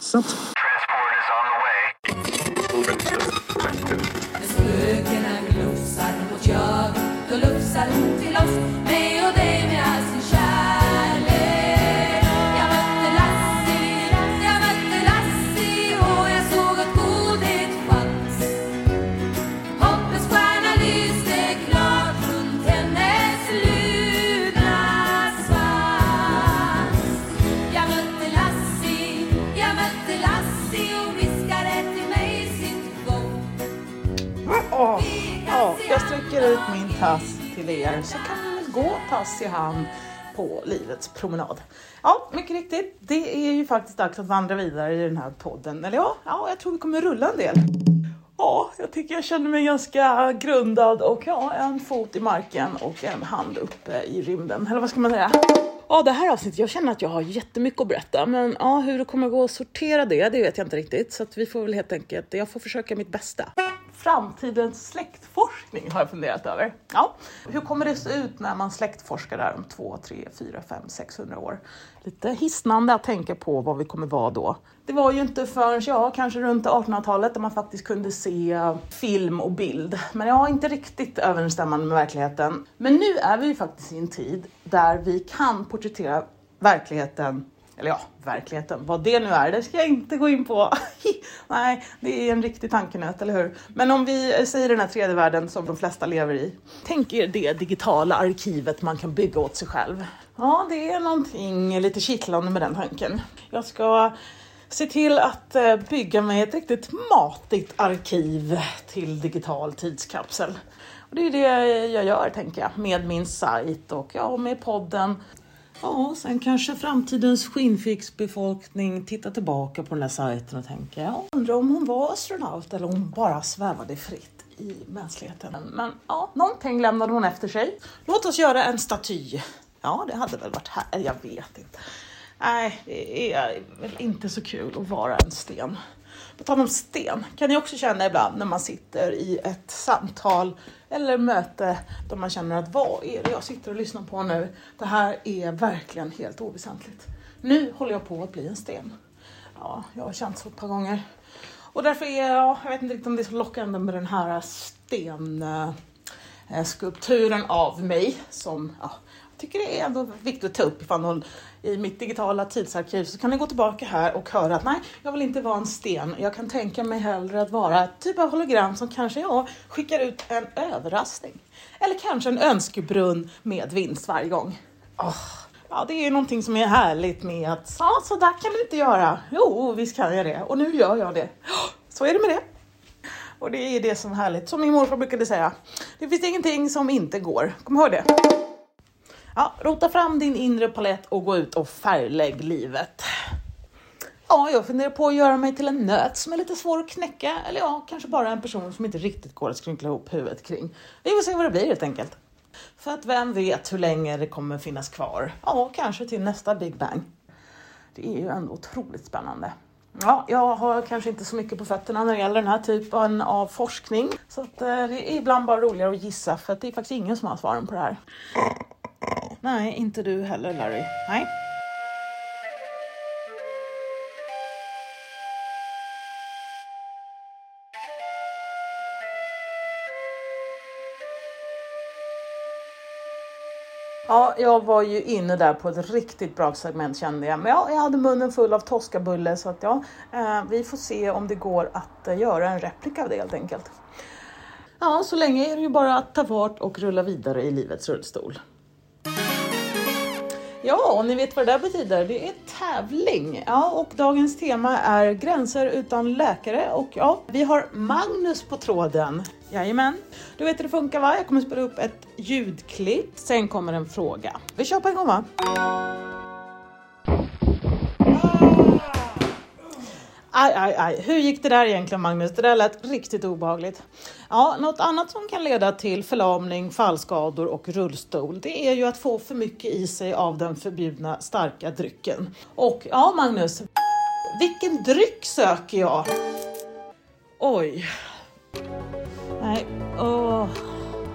Something. Oh, oh, jag sträcker ut min tass till er så kan ni väl gå tass i hand på livets promenad. Ja, mycket riktigt. Det är ju faktiskt dags att vandra vidare i den här podden. Eller ja, ja jag tror vi kommer rulla en del. Ja, jag tycker jag känner mig ganska grundad och ja, en fot i marken och en hand uppe i rymden. Eller vad ska man säga? Ja, det här avsnittet, jag känner att jag har jättemycket att berätta, men ja, hur det kommer gå att sortera det, det vet jag inte riktigt. Så att vi får väl helt enkelt, jag får försöka mitt bästa. Framtidens släktforskning har jag funderat över. Ja, hur kommer det se ut när man släktforskar där om 2, 3, 4, 5, 600 år? Lite hisnande att tänka på vad vi kommer vara då. Det var ju inte förrän, ja, kanske runt 1800-talet där man faktiskt kunde se film och bild. Men ja, inte riktigt överensstämmande med verkligheten. Men nu är vi ju faktiskt i en tid där vi kan porträttera verkligheten eller ja, verkligheten, vad det nu är, det ska jag inte gå in på. Nej, det är en riktig tankenöt, eller hur? Men om vi säger den här tredje världen som de flesta lever i. Tänk er det digitala arkivet man kan bygga åt sig själv. Ja, det är någonting lite kittlande med den tanken. Jag ska se till att eh, bygga mig ett riktigt matigt arkiv till digital tidskapsel. Och det är det jag gör, tänker jag, med min sajt och ja, med podden. Ja, sen kanske framtidens skinnfixbefolkning tittar tillbaka på den där sajten och tänker, ja, undrar om hon var astronaut eller om hon bara svävade fritt i mänskligheten. Men ja, någonting lämnade hon efter sig. Låt oss göra en staty. Ja, det hade väl varit här, jag vet inte. Nej, det är väl inte så kul att vara en sten. På tal om sten, kan ni också känna ibland när man sitter i ett samtal eller möte där man känner att vad är det jag sitter och lyssnar på nu? Det här är verkligen helt oväsentligt. Nu håller jag på att bli en sten. Ja, jag har känt så ett par gånger. Och därför är jag, jag vet inte riktigt om det är så lockande med den här stenskulpturen eh, av mig som ja, tycker det är ändå viktigt att ta upp ifall någon i mitt digitala tidsarkiv så kan ni gå tillbaka här och höra att nej, jag vill inte vara en sten. Jag kan tänka mig hellre att vara ett typ av hologram som kanske ja, skickar ut en överraskning. Eller kanske en önskebrunn med vinst varje gång. Åh, ja, det är någonting som är härligt med att ja, så där kan man inte göra. Jo, visst kan jag det och nu gör jag det. Så är det med det. Och det är det som är härligt. Som min morfar brukade säga. Det finns ingenting som inte går. Kom ihåg det. Ja, rota fram din inre palett och gå ut och färglägg livet. Ja, jag funderar på att göra mig till en nöt som är lite svår att knäcka. Eller ja, kanske bara en person som inte riktigt går att skrynkla ihop huvudet kring. Vi får se vad det blir helt enkelt. För att vem vet hur länge det kommer finnas kvar? Ja, kanske till nästa Big Bang. Det är ju ändå otroligt spännande. Ja, jag har kanske inte så mycket på fötterna när det gäller den här typen av forskning. Så att, eh, det är ibland bara roligare att gissa för att det är faktiskt ingen som har svaren på det här. Nej, inte du heller Larry. Nej. Ja, jag var ju inne där på ett riktigt bra segment kände jag. Men ja, jag hade munnen full av toskabulle så att ja, eh, vi får se om det går att eh, göra en replika av det helt enkelt. Ja, så länge är det ju bara att ta fart och rulla vidare i livets rullstol. Ja, och ni vet vad det där betyder. Det är tävling. Ja, och dagens tema är gränser utan läkare. Och ja, vi har Magnus på tråden. Jajamän. Du vet hur det funkar va? Jag kommer spela upp ett ljudklipp. Sen kommer en fråga. Vi kör på en gång va? Aj, aj, aj. Hur gick det där egentligen Magnus? Det där lät riktigt obehagligt. Ja, något annat som kan leda till förlamning, fallskador och rullstol, det är ju att få för mycket i sig av den förbjudna starka drycken. Och ja, Magnus, vilken dryck söker jag? Oj. Nej, åh.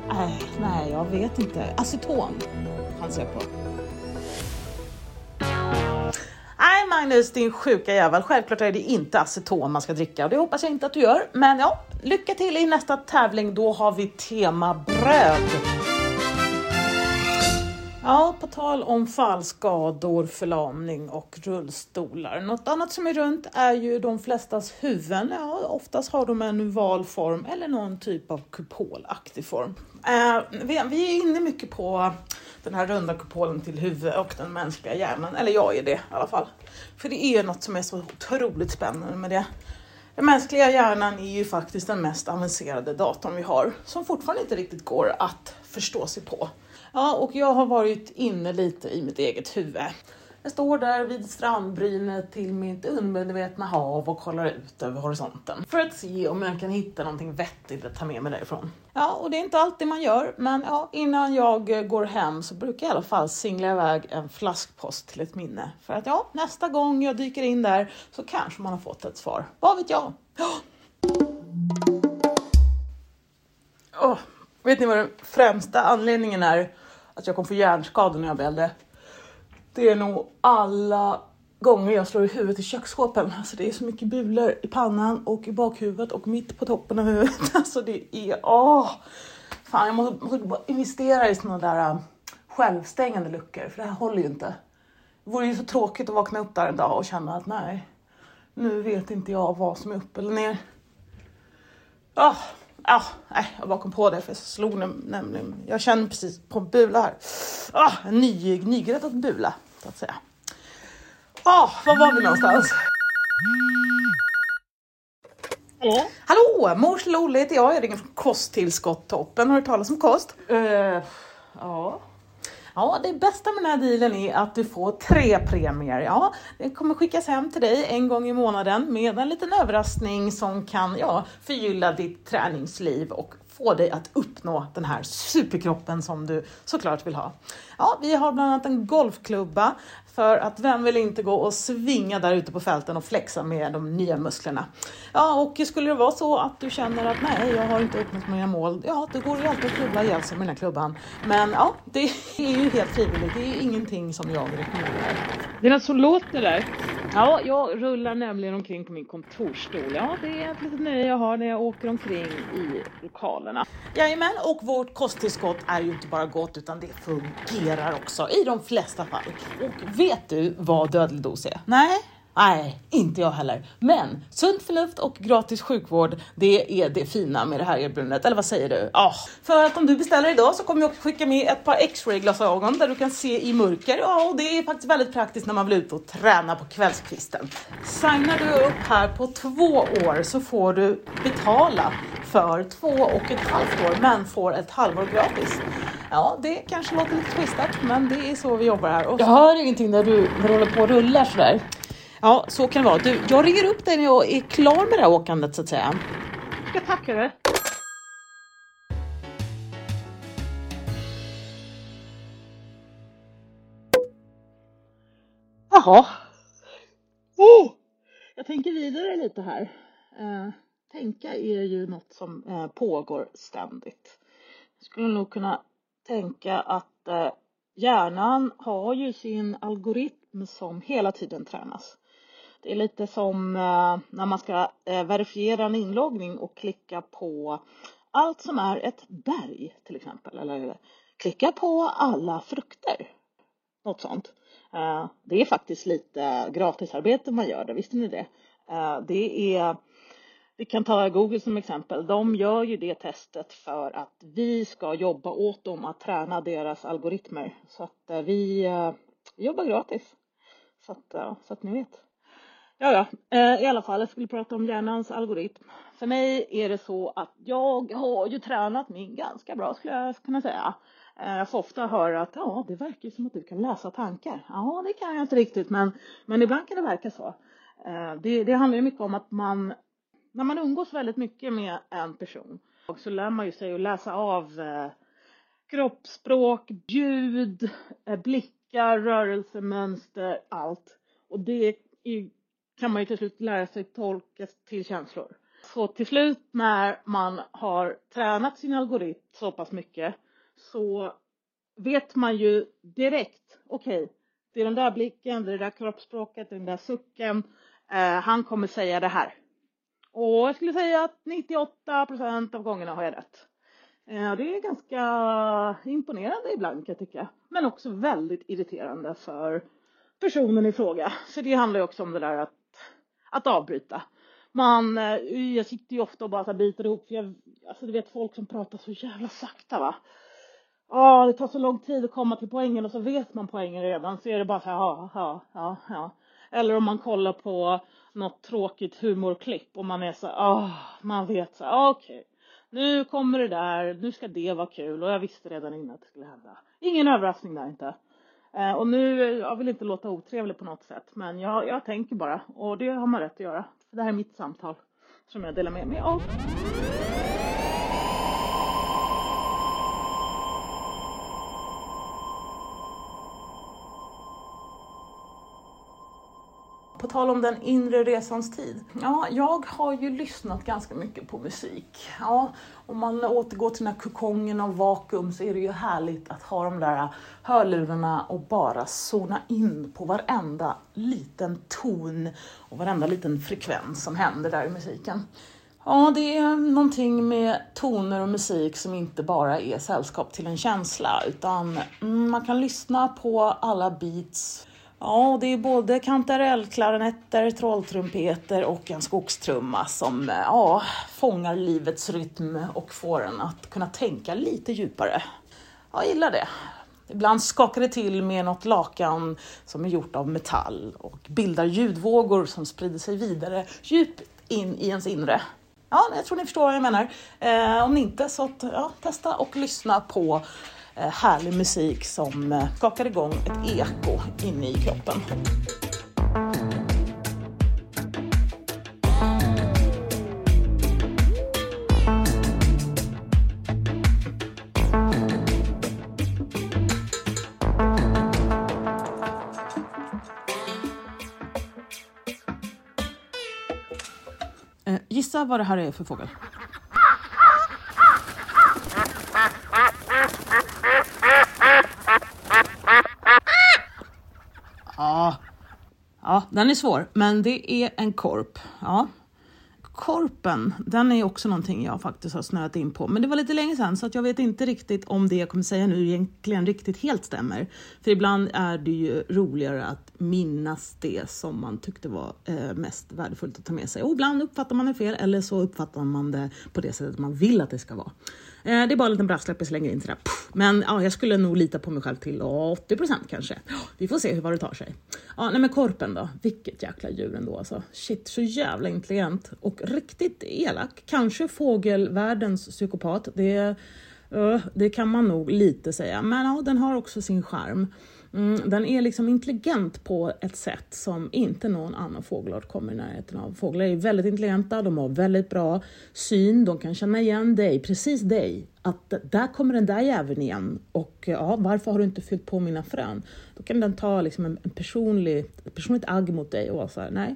Nej, nej, jag vet inte. Aceton chansar jag på. Magnus, din sjuka jävel. Självklart är det inte aceton man ska dricka och det hoppas jag inte att du gör. Men ja, lycka till i nästa tävling. Då har vi tema bröd. Ja, på tal om fallskador, förlamning och rullstolar. Något annat som är runt är ju de flestas huvuden. Ja, oftast har de en ovalform eller någon typ av kupolaktig form. Eh, vi, vi är inne mycket på den här runda kupolen till huvudet och den mänskliga hjärnan. Eller jag är det i alla fall. För det är något som är så otroligt spännande med det. Den mänskliga hjärnan är ju faktiskt den mest avancerade datorn vi har som fortfarande inte riktigt går att förstå sig på. Ja, och jag har varit inne lite i mitt eget huvud. Jag står där vid strandbrynet till mitt undermedvetna hav och kollar ut över horisonten för att se om jag kan hitta någonting vettigt att ta med mig därifrån. Ja, och det är inte alltid man gör, men ja, innan jag eh, går hem så brukar jag i alla fall singla iväg en flaskpost till ett minne. För att ja, nästa gång jag dyker in där så kanske man har fått ett svar. Vad vet jag? Oh, vet ni vad den främsta anledningen är att jag kommer få hjärnskador när jag blir äldre? Det är nog alla gånger jag slår i huvudet i köksskåpen. Alltså det är så mycket bulor i pannan och i bakhuvudet och mitt på toppen av huvudet. Alltså det är, åh! Fan, jag måste, måste bara investera i såna där äh, självstängande luckor för det här håller ju inte. Det vore ju så tråkigt att vakna upp där en dag och känna att nej, nu vet inte jag vad som är upp eller ner. Ja, ja, nej, jag bara kom på det för jag slog nämligen. Jag känner precis på en bula här. Ah, en ny, nygräddad bula, så att säga. Ja, var var vi någonstans? Hallå! Mors Lolle heter jag. Jag ringer från Kosttillskott-toppen. Har du talat om kost? Eh, ja. Ja, det bästa med den här dealen är att du får tre premier. Ja, den kommer skickas hem till dig en gång i månaden med en liten överraskning som kan ja, förgylla ditt träningsliv och få dig att uppnå den här superkroppen som du såklart vill ha. Ja, vi har bland annat en golfklubba för att vem vill inte gå och svinga där ute på fälten och flexa med de nya musklerna. Ja, och skulle det vara så att du känner att nej, jag har inte uppnått mina mål, ja, då går det ju alltid att klubba ihjäl sig med den här klubban. Men ja, det är ju helt frivilligt. Det är ingenting som jag rekommenderar. Det är något som låter där. Ja, jag rullar nämligen omkring på min kontorsstol. Ja, det är ett litet nöje jag har när jag åker omkring i lokalerna. Jajamän, och vårt kosttillskott är ju inte bara gott utan det fungerar också i de flesta fall. Och vet du vad dödlig dos är? Nej? Nej, inte jag heller. Men sunt förnuft och gratis sjukvård, det är det fina med det här erbjudandet. Eller vad säger du? Ja, för att om du beställer idag så kommer jag också skicka med ett par X-ray glasögon där du kan se i mörker. Ja, och det är faktiskt väldigt praktiskt när man vill ut och träna på kvällskvisten. Signar du upp här på två år så får du betala för två och ett halvt år men får ett halvår gratis. Ja, det kanske låter lite twistat men det är så vi jobbar här. Och Jag hör ingenting när du, när du håller på och rullar sådär. Ja, så kan det vara. Du, jag ringer upp dig när jag är klar med det här åkandet så att säga. Jag tackar dig. Jaha. Oh! Jag tänker vidare lite här. Eh, tänka är ju något som eh, pågår ständigt. Jag skulle nog kunna tänka att eh, hjärnan har ju sin algoritm som hela tiden tränas. Det är lite som eh, när man ska eh, verifiera en inloggning och klicka på allt som är ett berg till exempel. Eller klicka på alla frukter. Något sånt. Eh, Det är faktiskt lite gratisarbete man gör det, visste ni det? Eh, Det är, vi kan ta Google som exempel. De gör ju det testet för att vi ska jobba åt dem att träna deras algoritmer. Så att eh, vi vi jobbar gratis. Så att, så att ni vet. Ja, ja, eh, i alla fall, jag skulle prata om hjärnans algoritm. För mig är det så att jag har ju tränat min ganska bra skulle jag kunna säga. Jag får ofta höra att ja, det verkar ju som att du kan läsa tankar. Ja, det kan jag inte riktigt, men, men ibland kan det verka så. Det, det handlar ju mycket om att man, när man umgås väldigt mycket med en person, så lär man ju sig att läsa av eh, kroppsspråk, ljud, eh, blickar, rörelsemönster, allt. Och det är, kan man ju till slut lära sig tolka till känslor. Så till slut när man har tränat sin algoritm så pass mycket så vet man ju direkt, okej, det är den där blicken, det är det där kroppsspråket, det är den där sucken. Eh, han kommer säga det här. Och jag skulle säga att 98 procent av gångerna har jag rätt. Eh, det är ganska imponerande ibland kan jag tycka. Men också väldigt irriterande för personen i fråga. För det handlar ju också om det där att, att avbryta. Man, eh, jag sitter ju ofta och bara så biter ihop. För jag, alltså du vet folk som pratar så jävla sakta va. Ja, det tar så lång tid att komma till poängen och så vet man poängen redan. Så är det bara så här, ja, ja, ja, ja. Eller om man kollar på något tråkigt humorklipp och man är så ah, man vet så här, ah, okej. Okay. Nu kommer det där, nu ska det vara kul och jag visste redan innan att det skulle hända. Ingen överraskning där inte. Eh, och nu, jag vill inte låta otrevlig på något sätt, men jag, jag tänker bara och det har man rätt att göra. För det här är mitt samtal som jag delar med mig av. tal om den inre resans tid. Ja, jag har ju lyssnat ganska mycket på musik. Ja, om man återgår till den här kukongen av vakuum så är det ju härligt att ha de där hörlurarna och bara zona in på varenda liten ton och varenda liten frekvens som händer där i musiken. Ja, det är någonting med toner och musik som inte bara är sällskap till en känsla utan mm, man kan lyssna på alla beats Ja, det är både kantarellklarinetter, trolltrumpeter och en skogstrumma som eh, ja, fångar livets rytm och får en att kunna tänka lite djupare. Jag gillar det. Ibland skakar det till med något lakan som är gjort av metall och bildar ljudvågor som sprider sig vidare djupt in i ens inre. Ja, jag tror ni förstår vad jag menar. Eh, om ni inte så att, ja, testa och lyssna på Eh, härlig musik som eh, skakar igång ett eko inne i kroppen. Eh, gissa vad det här är för fågel? Ja, den är svår, men det är en korp. Ja. Korpen, den är också någonting jag faktiskt har snöat in på. Men det var lite länge sedan så att jag vet inte riktigt om det jag kommer säga nu egentligen riktigt helt stämmer. För ibland är det ju roligare att minnas det som man tyckte var eh, mest värdefullt att ta med sig. Och ibland uppfattar man det fel eller så uppfattar man det på det sättet man vill att det ska vara. Eh, det är bara en liten brasklapp jag slänger in sådär. Men ja, jag skulle nog lita på mig själv till 80 kanske. Vi får se hur vad det tar sig. Ja, nej men korpen då. Vilket jäkla djur ändå alltså. Shit, så jävla intelligent och riktigt elak. Kanske fågelvärldens psykopat. Det, är Eh, det kan man nog lite säga. Men ja, den har också sin charm. Mm, den är liksom intelligent på ett sätt som inte någon annan fågelart kommer i närheten av. Fåglar är väldigt intelligenta, de har väldigt bra syn, de kan känna igen dig, precis dig. Att där kommer den där jäveln igen och eh, ja, varför har du inte fyllt på mina frön? Då kan den ta liksom en, en personlig, ett personligt agg mot dig och vara så här, nej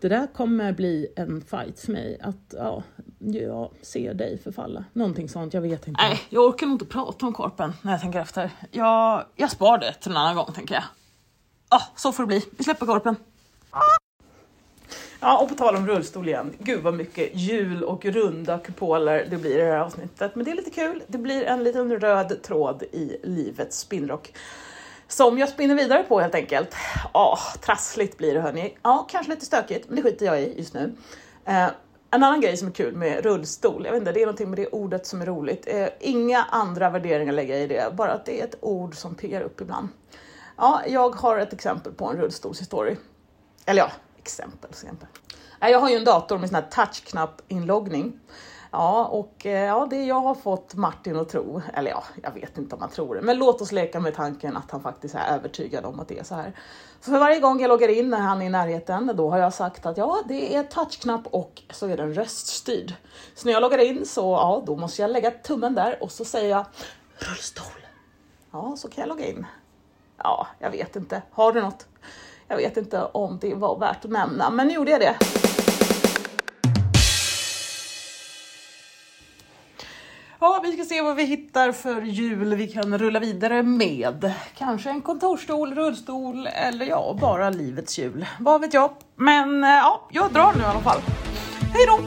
det där kommer bli en fight för mig. Att ja, jag ser dig förfalla. Någonting sånt, jag vet inte. Nej, jag orkar nog inte prata om korpen när jag tänker efter. Jag, jag spar det till en annan gång tänker jag. Ja, ah, så får det bli. Vi släpper korpen. Ja, och på tal om rullstol igen. Gud vad mycket hjul och runda kupoler det blir i det här avsnittet. Men det är lite kul. Det blir en liten röd tråd i livets spinnrock. Som jag spinner vidare på helt enkelt. Ja, trassligt blir det hörni. Ja, kanske lite stökigt, men det skiter jag i just nu. Eh, en annan grej som är kul med rullstol, jag vet inte, det är någonting med det ordet som är roligt. Eh, inga andra värderingar lägger jag i det, bara att det är ett ord som piggar upp ibland. Ja, jag har ett exempel på en rullstolshistoria. Eller ja, exempel, exempel. Jag har ju en dator med sån här touchknapp-inloggning. Ja, och eh, ja, det jag har fått Martin att tro, eller ja, jag vet inte om han tror det, men låt oss leka med tanken att han faktiskt är övertygad om att det är så här. Så för varje gång jag loggar in när han är i närheten, då har jag sagt att ja, det är touchknapp och så är den röststyrd. Så när jag loggar in så, ja, då måste jag lägga tummen där och så säger jag rullstol. Ja, så kan jag logga in. Ja, jag vet inte. Har du något? Jag vet inte om det var värt att nämna, men nu gjorde jag det. Ja, vi ska se vad vi hittar för hjul vi kan rulla vidare med. Kanske en kontorsstol, rullstol eller ja, bara livets hjul. Vad vet jag? Men eh, ja, jag drar nu i alla fall. Hej då!